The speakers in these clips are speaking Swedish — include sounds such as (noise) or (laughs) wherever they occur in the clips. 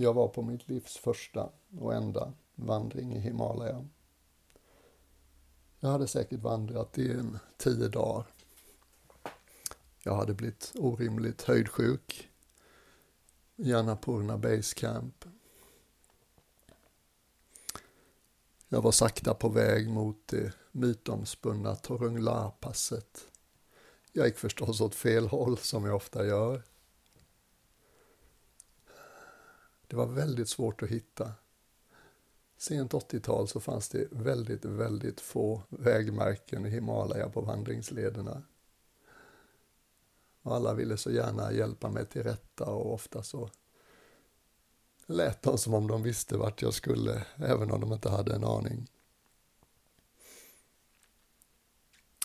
Jag var på mitt livs första och enda vandring i Himalaya. Jag hade säkert vandrat i en tio dagar. Jag hade blivit orimligt höjdsjuk. i Annapurna Base Camp. Jag var sakta på väg mot det mytomspunna Torunglapasset. Jag gick förstås åt fel håll, som jag ofta gör. Det var väldigt svårt att hitta. Sent 80-tal så fanns det väldigt, väldigt få vägmärken i Himalaya på vandringslederna. Och alla ville så gärna hjälpa mig till rätta och ofta så lät de som om de visste vart jag skulle, även om de inte hade en aning.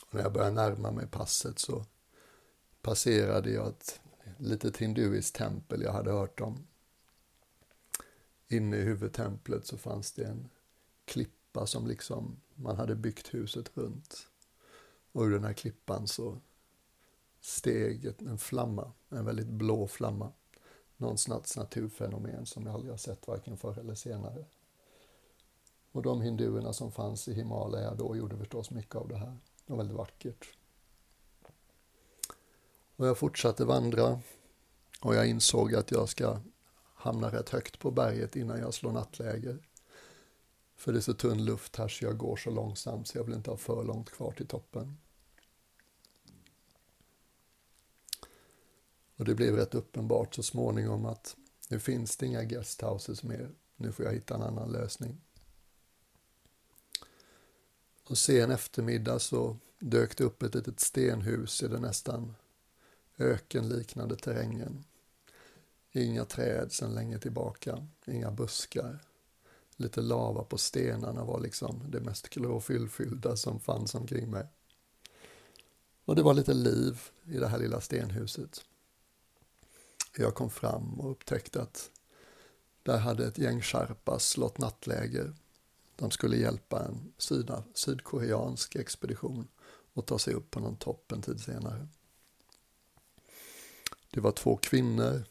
Och när jag började närma mig passet så passerade jag ett litet hinduiskt tempel jag hade hört om. Inne i huvudtemplet så fanns det en klippa som liksom man hade byggt huset runt. Och ur den här klippan så steg en flamma, en väldigt blå flamma. Någon slags naturfenomen som jag aldrig har sett varken förr eller senare. Och de hinduerna som fanns i Himalaya då gjorde förstås mycket av det här. Det var väldigt vackert. Och jag fortsatte vandra och jag insåg att jag ska hamna rätt högt på berget innan jag slår nattläger. För det är så tunn luft här så jag går så långsamt så jag vill inte ha för långt kvar till toppen. Och det blev rätt uppenbart så småningom att nu finns det inga guesthouses mer. Nu får jag hitta en annan lösning. Och sen eftermiddag så dök det upp ett litet stenhus i den nästan ökenliknande terrängen. Inga träd sedan länge tillbaka, inga buskar. Lite lava på stenarna var liksom det mest klorofyllfyllda som fanns omkring mig. Och det var lite liv i det här lilla stenhuset. Jag kom fram och upptäckte att där hade ett gäng sharpas slått nattläger. De skulle hjälpa en syda, sydkoreansk expedition och ta sig upp på någon topp en tid senare. Det var två kvinnor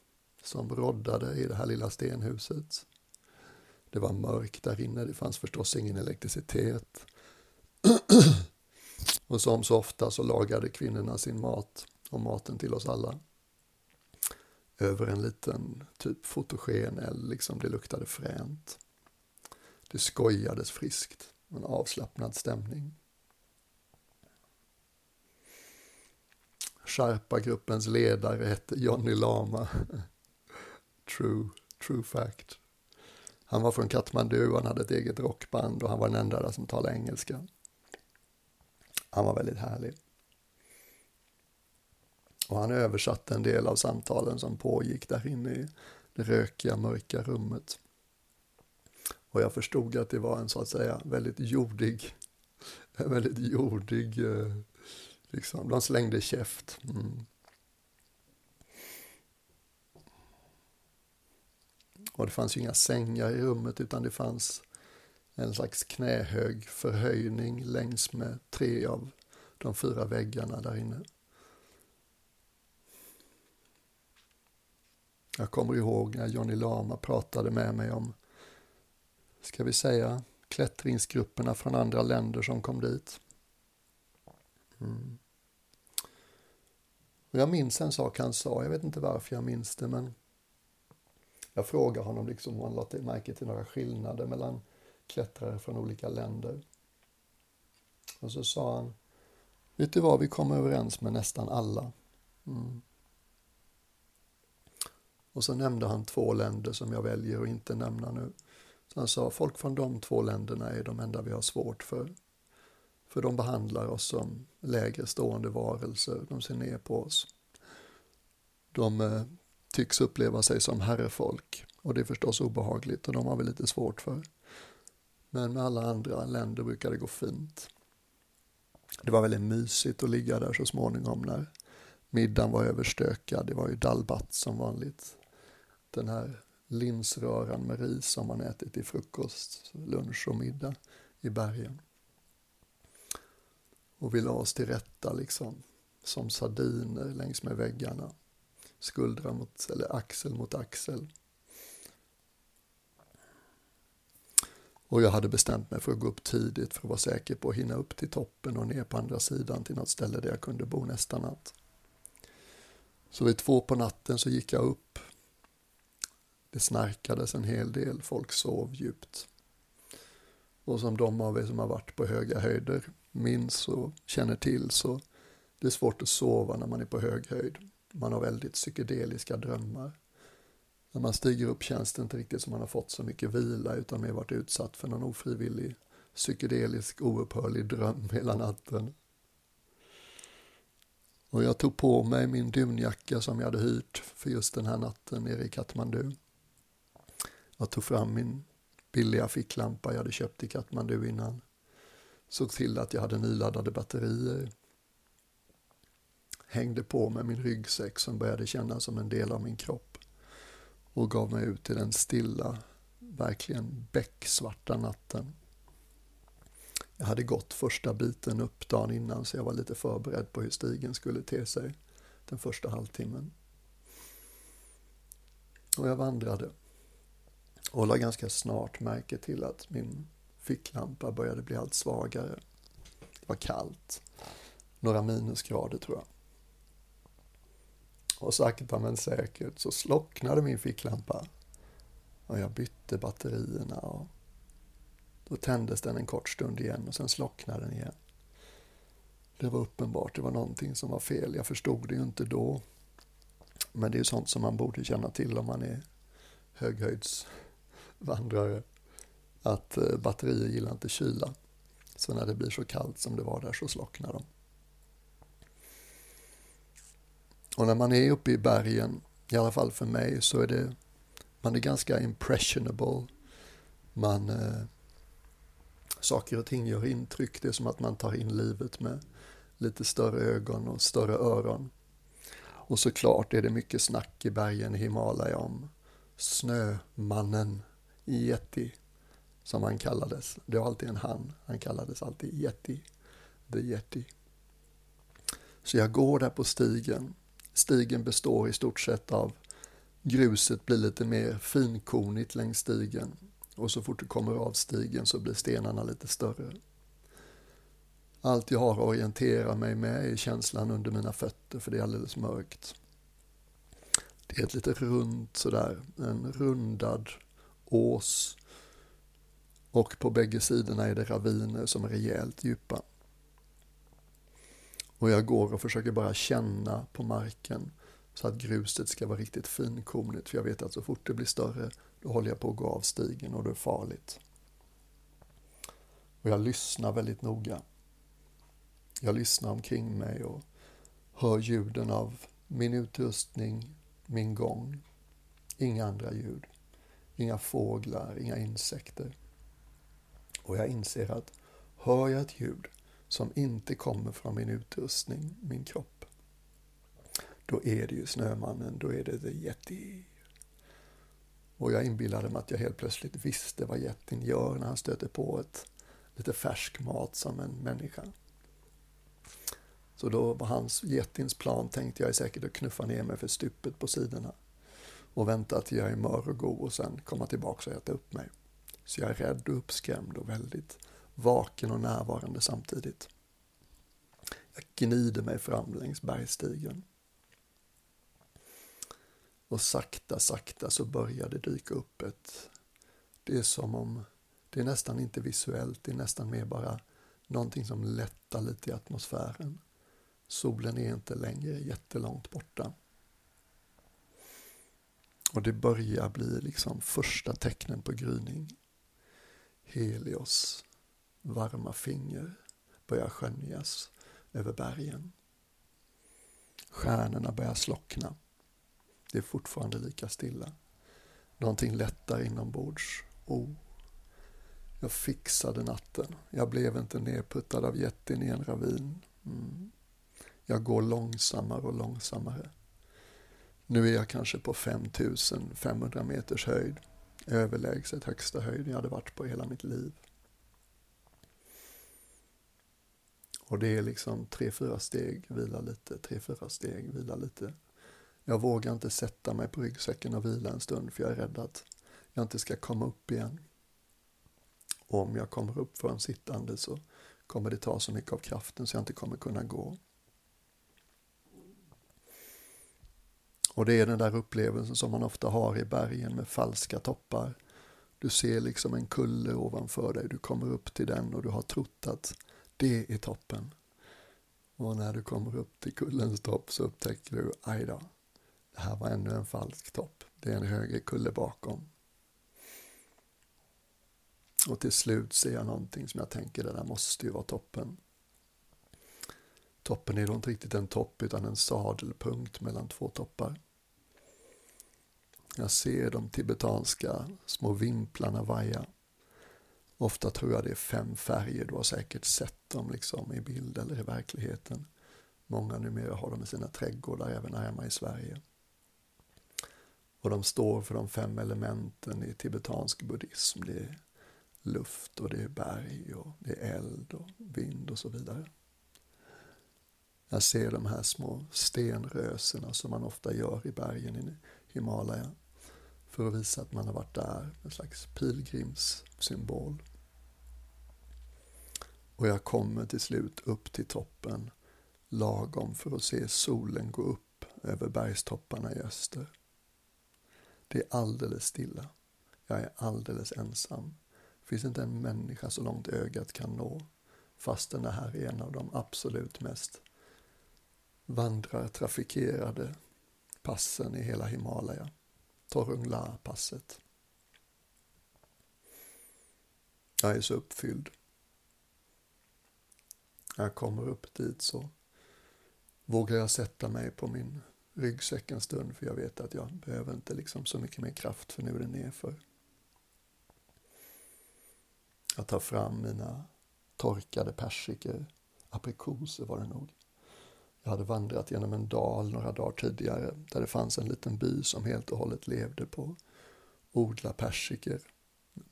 som roddade i det här lilla stenhuset. Det var mörkt där inne, det fanns förstås ingen elektricitet. (clears throat) och som så ofta så lagade kvinnorna sin mat och maten till oss alla. Över en liten typ fotogen eller liksom det luktade fränt. Det skojades friskt, en avslappnad stämning. Sharpa-gruppens ledare hette Johnny Lama. (laughs) true, true fact. Han var från Katmandu, han hade ett eget rockband och han var den enda där som talade engelska. Han var väldigt härlig. Och han översatte en del av samtalen som pågick där inne i det rökiga, mörka rummet. Och jag förstod att det var en så att säga väldigt jordig, en (laughs) väldigt jordig, eh, liksom, de slängde käft. Mm. Och det fanns ju inga sängar i rummet utan det fanns en slags knähög förhöjning längs med tre av de fyra väggarna där inne. Jag kommer ihåg när Johnny Lama pratade med mig om, ska vi säga, klättringsgrupperna från andra länder som kom dit. Mm. Och jag minns en sak han sa, jag vet inte varför jag minns det, men jag frågade honom liksom om han lade märke till några skillnader mellan klättrare från olika länder. Och så sa han, vet du vad, vi kommer överens med nästan alla. Mm. Och så nämnde han två länder som jag väljer att inte nämna nu. Så han sa, folk från de två länderna är de enda vi har svårt för. För de behandlar oss som lägre stående varelser, de ser ner på oss. De eh, tycks uppleva sig som herrefolk och det är förstås obehagligt och de har vi lite svårt för. Men med alla andra länder brukar det gå fint. Det var väldigt mysigt att ligga där så småningom när middagen var överstökad. Det var ju dalbat som vanligt den här linsröran med ris som man ätit till frukost, lunch och middag i bergen. Och vi la oss till rätta liksom, som sardiner längs med väggarna. Skuldra mot, eller axel mot axel. Och jag hade bestämt mig för att gå upp tidigt för att vara säker på att hinna upp till toppen och ner på andra sidan till något ställe där jag kunde bo nästa natt. Så vid två på natten så gick jag upp. Det snarkades en hel del, folk sov djupt. Och som de av er som har varit på höga höjder minns och känner till så det är svårt att sova när man är på hög höjd. Man har väldigt psykedeliska drömmar. När man stiger upp känns det inte riktigt som man har fått så mycket vila utan mer varit utsatt för någon ofrivillig psykedelisk oupphörlig dröm hela natten. Och jag tog på mig min dunjacka som jag hade hyrt för just den här natten nere i Katmandu. Jag tog fram min billiga ficklampa jag hade köpt i Katmandu innan. Såg till att jag hade nyladdade batterier. Hängde på med min ryggsäck som började kännas som en del av min kropp och gav mig ut i den stilla, verkligen becksvarta natten. Jag hade gått första biten upp dagen innan så jag var lite förberedd på hur stigen skulle te sig den första halvtimmen. Och jag vandrade och la ganska snart märke till att min ficklampa började bli allt svagare. Det var kallt, några minusgrader tror jag. Och sakta men säkert så slocknade min ficklampa. Och jag bytte batterierna och då tändes den en kort stund igen och sen slocknade den igen. Det var uppenbart, det var någonting som var fel. Jag förstod det ju inte då. Men det är sånt som man borde känna till om man är höghöjdsvandrare. Att eh, batterier gillar inte kyla. Så när det blir så kallt som det var där så slocknar de. Och när man är uppe i bergen, i alla fall för mig, så är det, man är ganska impressionable. Man, eh, saker och ting gör intryck. Det är som att man tar in livet med lite större ögon och större öron. Och såklart är det mycket snack i bergen i Himalaya om Snömannen Yeti, som han kallades. Det var alltid en han, han kallades alltid Yeti, the Yeti. Så jag går där på stigen Stigen består i stort sett av gruset blir lite mer finkornigt längs stigen och så fort du kommer av stigen så blir stenarna lite större. Allt jag har att orientera mig med är känslan under mina fötter för det är alldeles mörkt. Det är ett lite runt sådär, en rundad ås och på bägge sidorna är det raviner som är rejält djupa. Och jag går och försöker bara känna på marken så att gruset ska vara riktigt finkornigt. För jag vet att så fort det blir större, då håller jag på att gå av stigen och det är farligt. Och jag lyssnar väldigt noga. Jag lyssnar omkring mig och hör ljuden av min utrustning, min gång. Inga andra ljud. Inga fåglar, inga insekter. Och jag inser att hör jag ett ljud som inte kommer från min utrustning, min kropp. Då är det ju Snömannen, då är det The Yeti. Och jag inbillade mig att jag helt plötsligt visste vad jätten gör när han stöter på ett lite färsk mat som en människa. Så då var hans jättins plan, tänkte jag, är säkert att knuffa ner mig för stupet på sidorna och vänta till jag är mör och god och sen komma tillbaka och äta upp mig. Så jag är rädd och uppskrämd och väldigt vaken och närvarande samtidigt. Jag gnider mig fram längs bergstigen. Och sakta, sakta så börjar det dyka upp ett... Det är som om... Det är nästan inte visuellt, det är nästan mer bara någonting som lättar lite i atmosfären. Solen är inte längre jättelångt borta. Och det börjar bli liksom första tecknen på gryning. Helios varma finger börjar skönjas över bergen. Stjärnorna börjar slockna. Det är fortfarande lika stilla. Någonting lättar inombords. Oh. Jag fixade natten. Jag blev inte nerputtad av jätten i en ravin. Mm. Jag går långsammare och långsammare. Nu är jag kanske på 5500 meters höjd. Överlägset högsta höjd jag hade varit på hela mitt liv. Och det är liksom tre, fyra steg, vila lite, tre, fyra steg, vila lite. Jag vågar inte sätta mig på ryggsäcken och vila en stund för jag är rädd att jag inte ska komma upp igen. Och om jag kommer upp från sittande så kommer det ta så mycket av kraften så jag inte kommer kunna gå. Och det är den där upplevelsen som man ofta har i bergen med falska toppar. Du ser liksom en kulle ovanför dig, du kommer upp till den och du har trott att det är toppen. Och när du kommer upp till kullens topp så upptäcker du, aj då, det här var ännu en falsk topp. Det är en högre kulle bakom. Och till slut ser jag någonting som jag tänker, det där måste ju vara toppen. Toppen är då inte riktigt en topp utan en sadelpunkt mellan två toppar. Jag ser de tibetanska små vimplarna vaja. Ofta tror jag det är fem färger, du har säkert sett dem liksom i bild eller i verkligheten. Många numera har dem i sina trädgårdar även här hemma i Sverige. Och de står för de fem elementen i tibetansk buddhism. Det är luft och det är berg och det är eld och vind och så vidare. Jag ser de här små stenrösena som man ofta gör i bergen i Himalaya för att visa att man har varit där, en slags pilgrimssymbol. Och jag kommer till slut upp till toppen lagom för att se solen gå upp över bergstopparna i öster. Det är alldeles stilla. Jag är alldeles ensam. Det finns inte en människa så långt ögat kan nå fastän det här är en av de absolut mest vandrartrafikerade passen i hela Himalaya. Torungla-passet. Jag är så uppfylld. När jag kommer upp dit så vågar jag sätta mig på min ryggsäck en stund för jag vet att jag behöver inte liksom så mycket mer kraft för nu är det nerför. Jag tar fram mina torkade persikor, aprikoser var det nog. Jag hade vandrat genom en dal några dagar tidigare där det fanns en liten by som helt och hållet levde på odla persikor,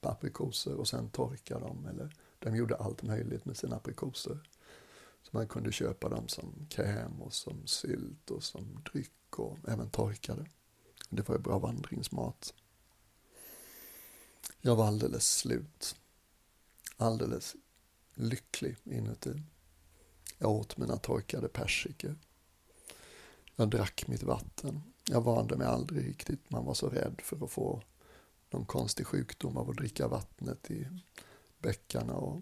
aprikoser och sen torka dem. Eller de gjorde allt möjligt med sina aprikoser. Så man kunde köpa dem som kräm och som sylt och som dryck och även torkade. Det var ju bra vandringsmat. Jag var alldeles slut. Alldeles lycklig inuti. Jag åt mina torkade persikor. Jag drack mitt vatten. Jag vande mig aldrig riktigt. Man var så rädd för att få någon konstig sjukdom av att dricka vattnet i bäckarna och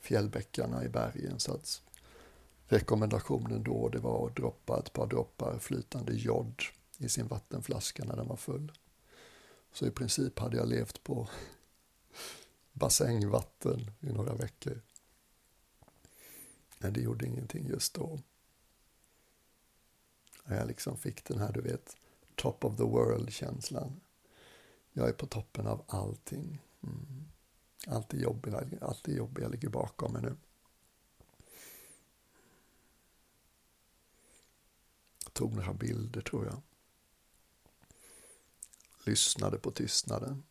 fjällbäckarna i bergen. Så att rekommendationen då det var att droppa ett par droppar flytande jod i sin vattenflaska när den var full. Så i princip hade jag levt på (laughs) bassängvatten i några veckor. Men det gjorde ingenting just då. Jag liksom fick den här, du vet, top of the world-känslan. Jag är på toppen av allting. Mm. Allt det jobbiga, allt det jobbiga ligger bakom mig nu. Jag tog några bilder, tror jag. Lyssnade på tystnaden.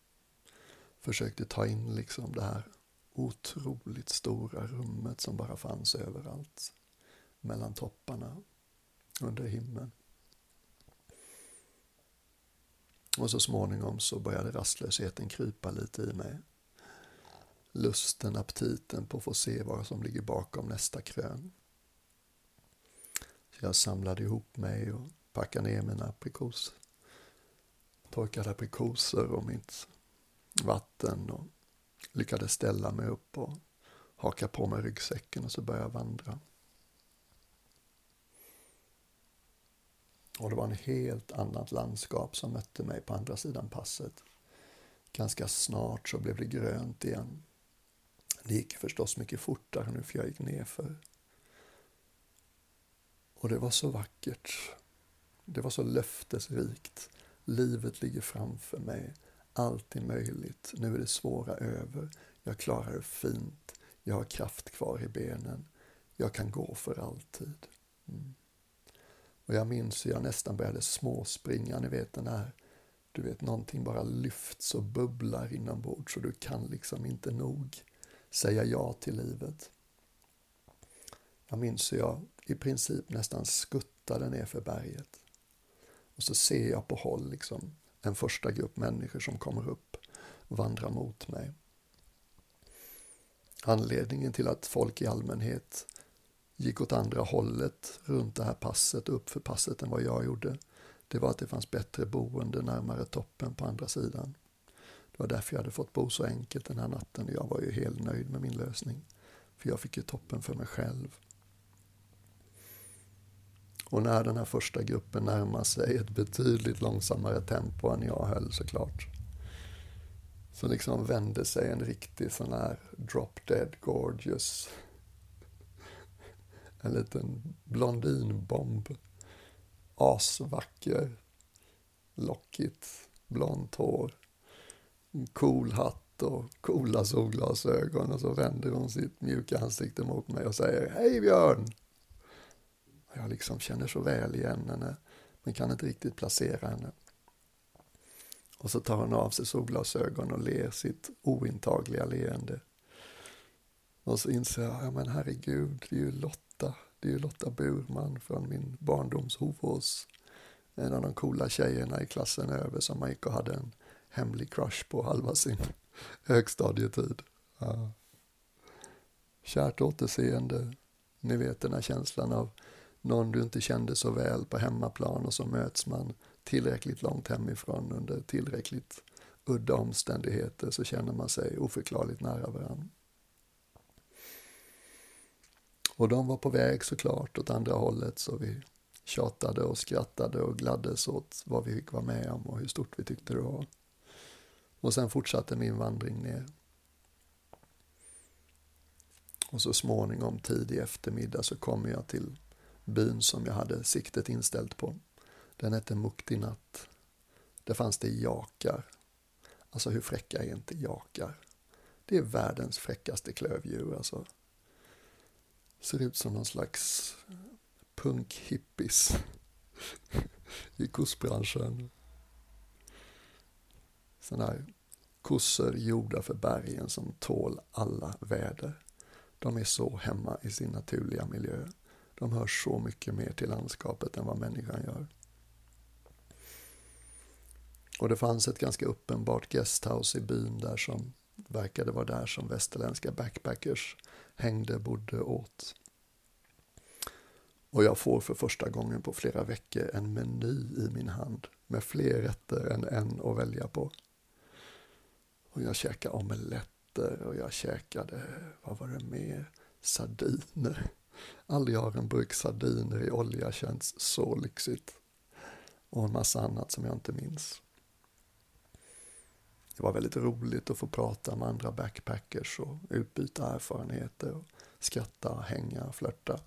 Försökte ta in liksom det här otroligt stora rummet som bara fanns överallt. Mellan topparna, under himlen. Och så småningom så började rastlösheten krypa lite i mig. Lusten, aptiten på att få se vad som ligger bakom nästa krön. Så jag samlade ihop mig och packade ner mina aprikos, torkade aprikoser och mitt vatten och lyckades ställa mig upp och haka på mig ryggsäcken och så började jag vandra. Och det var en helt annat landskap som mötte mig på andra sidan passet. Ganska snart så blev det grönt igen. Det gick förstås mycket fortare nu för jag gick nerför. Och det var så vackert. Det var så löftesrikt. Livet ligger framför mig. Allt är möjligt. Nu är det svåra över. Jag klarar det fint. Jag har kraft kvar i benen. Jag kan gå för alltid. Mm. Och jag minns hur jag nästan började småspringa, ni vet den här, du vet någonting bara lyfts och bubblar inombords så du kan liksom inte nog säga ja till livet. Jag minns hur jag i princip nästan skuttade ner för berget. Och så ser jag på håll liksom en första grupp människor som kommer upp vandra mot mig. Anledningen till att folk i allmänhet gick åt andra hållet runt det här passet, uppför passet än vad jag gjorde, det var att det fanns bättre boende närmare toppen på andra sidan. Det var därför jag hade fått bo så enkelt den här natten och jag var ju helt nöjd med min lösning. För jag fick ju toppen för mig själv. Och när den här första gruppen närmar sig ett betydligt långsammare tempo än jag höll såklart. Så liksom vände sig en riktig sån här drop dead gorgeous. En liten blondinbomb. Asvacker. Lockigt. Blont hår. Cool hatt och coola solglasögon och så vänder hon sitt mjuka ansikte mot mig och säger Hej Björn! Jag liksom känner så väl igen henne, men kan inte riktigt placera henne. Och så tar hon av sig solglasögon och ler sitt ointagliga leende. Och så inser jag, ja men herregud, det är ju Lotta. Det är ju Lotta Burman från min barndoms Hovås. En av de coola tjejerna i klassen över som man gick och hade en hemlig crush på halva sin (laughs) högstadietid. Ja. Kärt återseende. Ni vet den här känslan av någon du inte kände så väl på hemmaplan och så möts man tillräckligt långt hemifrån under tillräckligt udda omständigheter så känner man sig oförklarligt nära varandra. Och de var på väg såklart åt andra hållet så vi tjatade och skrattade och gladdes åt vad vi fick vara med om och hur stort vi tyckte det var. Och sen fortsatte min vandring ner. Och så småningom tidig eftermiddag så kom jag till byn som jag hade siktet inställt på. Den hette Muktinat. Där fanns det jakar. Alltså hur fräcka är inte jakar? Det är världens fräckaste klövdjur alltså. Ser ut som någon slags punkhippies (laughs) i kossbranschen. Sådana här kossor gjorda för bergen som tål alla väder. De är så hemma i sin naturliga miljö. De hör så mycket mer till landskapet än vad människan gör. Och det fanns ett ganska uppenbart guesthouse i byn där som verkade vara där som västerländska backpackers hängde, bodde, åt. Och jag får för första gången på flera veckor en meny i min hand med fler rätter än en att välja på. Och jag käkade omeletter och jag käkade, vad var det mer, sardiner. Aldrig har en burk sardiner i olja känts så lyxigt. Och en massa annat som jag inte minns. Det var väldigt roligt att få prata med andra backpackers och utbyta erfarenheter och skratta, hänga, flörta.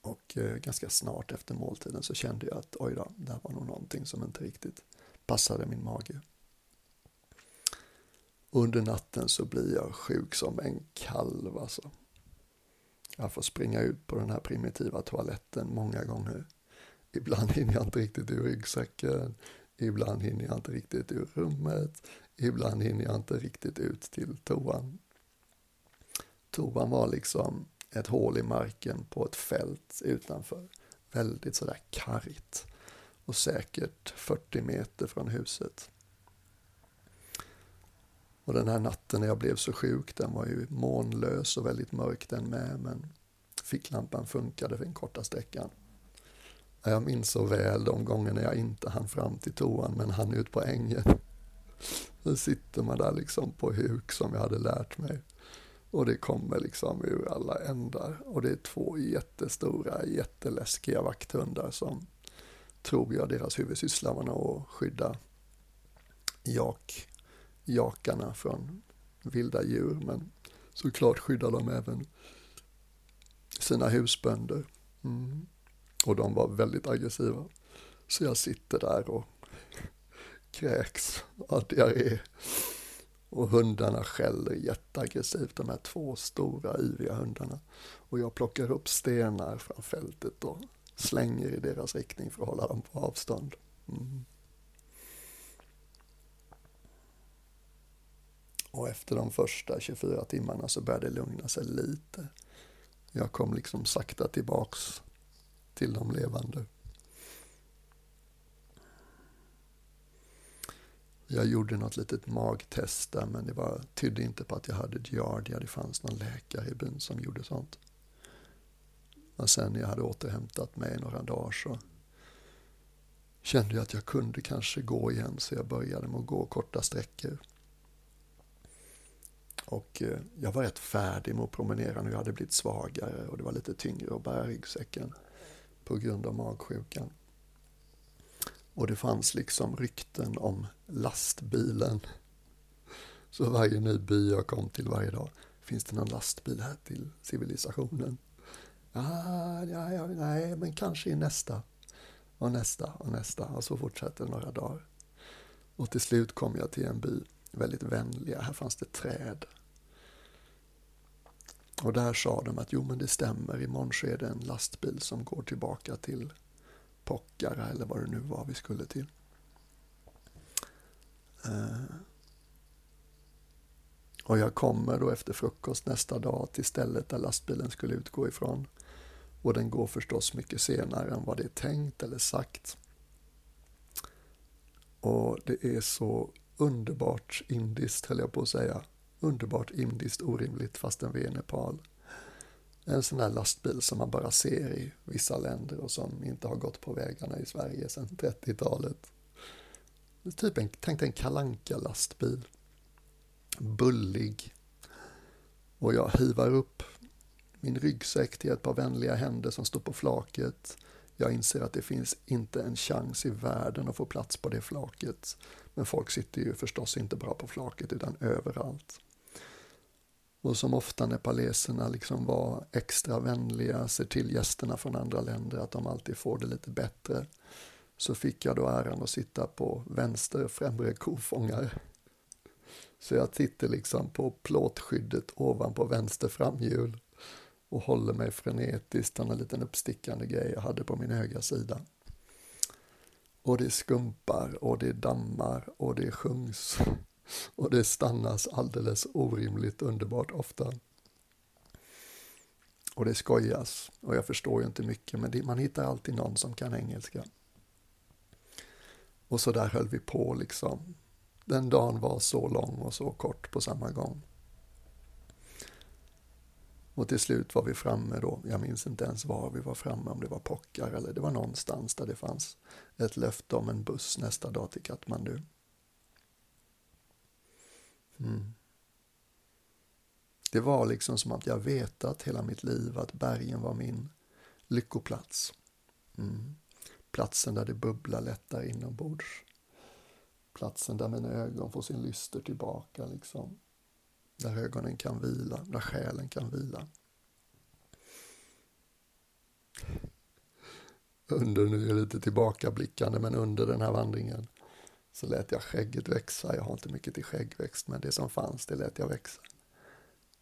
Och eh, ganska snart efter måltiden så kände jag att oj då, det här var nog någonting som inte riktigt passade min mage. Under natten så blir jag sjuk som en kalv alltså. Jag får springa ut på den här primitiva toaletten många gånger. Ibland hinner jag inte riktigt ur ryggsäcken, ibland hinner jag inte riktigt ur rummet, ibland hinner jag inte riktigt ut till toan. Toan var liksom ett hål i marken på ett fält utanför. Väldigt sådär kargt och säkert 40 meter från huset. Och den här natten när jag blev så sjuk, den var ju månlös och väldigt mörk den med, men ficklampan funkade för den korta sträckan. Jag minns så väl de gångerna jag inte hann fram till toan men hann ut på ängen. Nu sitter man där liksom på huk som jag hade lärt mig. Och det kommer liksom ur alla ändar. Och det är två jättestora, jätteläskiga vakthundar som tror jag deras huvudsyssla var att skydda jak jakarna från vilda djur, men såklart skyddar de även sina husbönder. Mm. Och de var väldigt aggressiva. Så jag sitter där och (laughs) kräks, av diarré. Och hundarna skäller jätteaggressivt, de här två stora yviga hundarna. Och jag plockar upp stenar från fältet och slänger i deras riktning för att hålla dem på avstånd. Mm. Och efter de första 24 timmarna så började det lugna sig lite. Jag kom liksom sakta tillbaks till de levande. Jag gjorde något litet magtest där men det var, tydde inte på att jag hade giardia. Det fanns någon läkare i byn som gjorde sånt. Men sen när jag hade återhämtat mig några dagar så kände jag att jag kunde kanske gå igen så jag började med att gå korta sträckor. Och eh, jag var rätt färdig med att promenera nu. Jag hade blivit svagare och det var lite tyngre att bära ryggsäcken på grund av magsjukan. Och det fanns liksom rykten om lastbilen. Så varje ny by jag kom till varje dag, finns det någon lastbil här till civilisationen? Ah, ja, ja, nej, men kanske i nästa. Och nästa och nästa. Och så fortsätter några dagar. Och till slut kom jag till en by, väldigt vänliga. Här fanns det träd. Och där sa de att jo men det stämmer, imorgon så är det en lastbil som går tillbaka till Pockara eller vad det nu var vi skulle till. Eh. Och jag kommer då efter frukost nästa dag till stället där lastbilen skulle utgå ifrån. Och den går förstås mycket senare än vad det är tänkt eller sagt. Och det är så underbart indiskt, höll jag på att säga. Underbart indiskt orimligt fastän vi är i Nepal. En sån där lastbil som man bara ser i vissa länder och som inte har gått på vägarna i Sverige sedan 30-talet. Typ en, tänk en kalanka lastbil Bullig. Och jag hivar upp min ryggsäck till ett par vänliga händer som står på flaket. Jag inser att det finns inte en chans i världen att få plats på det flaket. Men folk sitter ju förstås inte bara på flaket utan överallt. Och som ofta nepaleserna liksom var extra vänliga, ser till gästerna från andra länder att de alltid får det lite bättre, så fick jag då äran att sitta på vänster främre kofångare. Så jag sitter liksom på plåtskyddet ovanpå vänster framhjul och håller mig frenetiskt en liten uppstickande grej jag hade på min högra sida. Och det skumpar och det dammar och det sjungs och det stannas alldeles orimligt underbart ofta. Och det skojas och jag förstår ju inte mycket men det, man hittar alltid någon som kan engelska. Och så där höll vi på liksom. Den dagen var så lång och så kort på samma gång. Och till slut var vi framme då, jag minns inte ens var vi var framme, om det var Pockar eller det var någonstans där det fanns ett löfte om en buss nästa dag till Katmandu. Mm. Det var liksom som att jag vetat hela mitt liv att bergen var min lyckoplats. Mm. Platsen där det bubblar lättare inombords. Platsen där mina ögon får sin lyster tillbaka, liksom. Där ögonen kan vila, där själen kan vila. Under, nu är jag lite tillbakablickande, men under den här vandringen så lät jag skägget växa. Jag har inte mycket till skäggväxt, men det som fanns, det lät jag växa.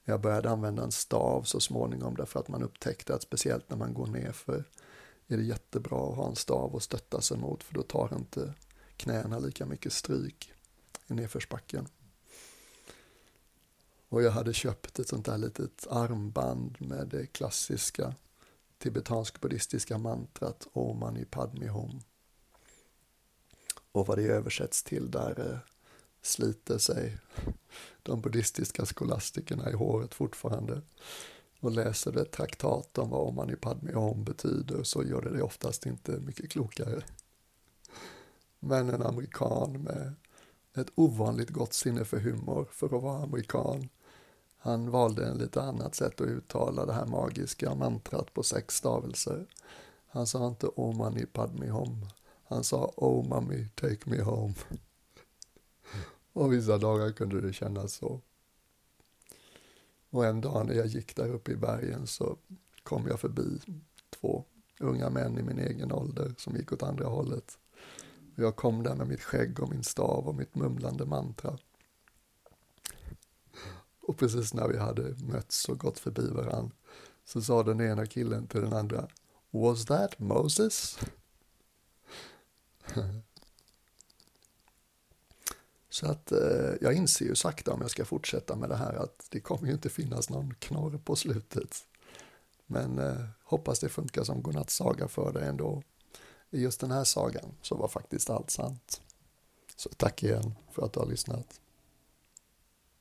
Jag började använda en stav så småningom därför att man upptäckte att speciellt när man går ner för är det jättebra att ha en stav att stötta sig mot för då tar inte knäna lika mycket stryk i nedförsbacken. Och jag hade köpt ett sånt där litet armband med det klassiska tibetansk-buddhistiska mantrat Om Mani Padme Hum och vad det översätts till där eh, sliter sig de buddhistiska skolastikerna i håret fortfarande och läser det traktat om vad Omani Padme Om betyder så gör det det oftast inte mycket klokare. Men en amerikan med ett ovanligt gott sinne för humor för att vara amerikan. Han valde en lite annat sätt att uttala det här magiska mantrat på sex stavelser. Han sa inte Omani Padme Om han sa Oh mommy, take me home. (laughs) Och vissa dagar kunde det kännas så. Och en dag när jag gick där uppe i bergen så kom jag förbi två unga män i min egen ålder som gick åt andra hållet. Och jag kom där med mitt skägg och min stav och mitt mumlande mantra. Och precis när vi hade mötts och gått förbi varann så sa den ena killen till den andra Was that Moses? (laughs) Så att eh, jag inser ju sakta om jag ska fortsätta med det här att det kommer ju inte finnas någon knorr på slutet. Men eh, hoppas det funkar som godnattsaga för dig ändå. I just den här sagan så var faktiskt allt sant. Så tack igen för att du har lyssnat.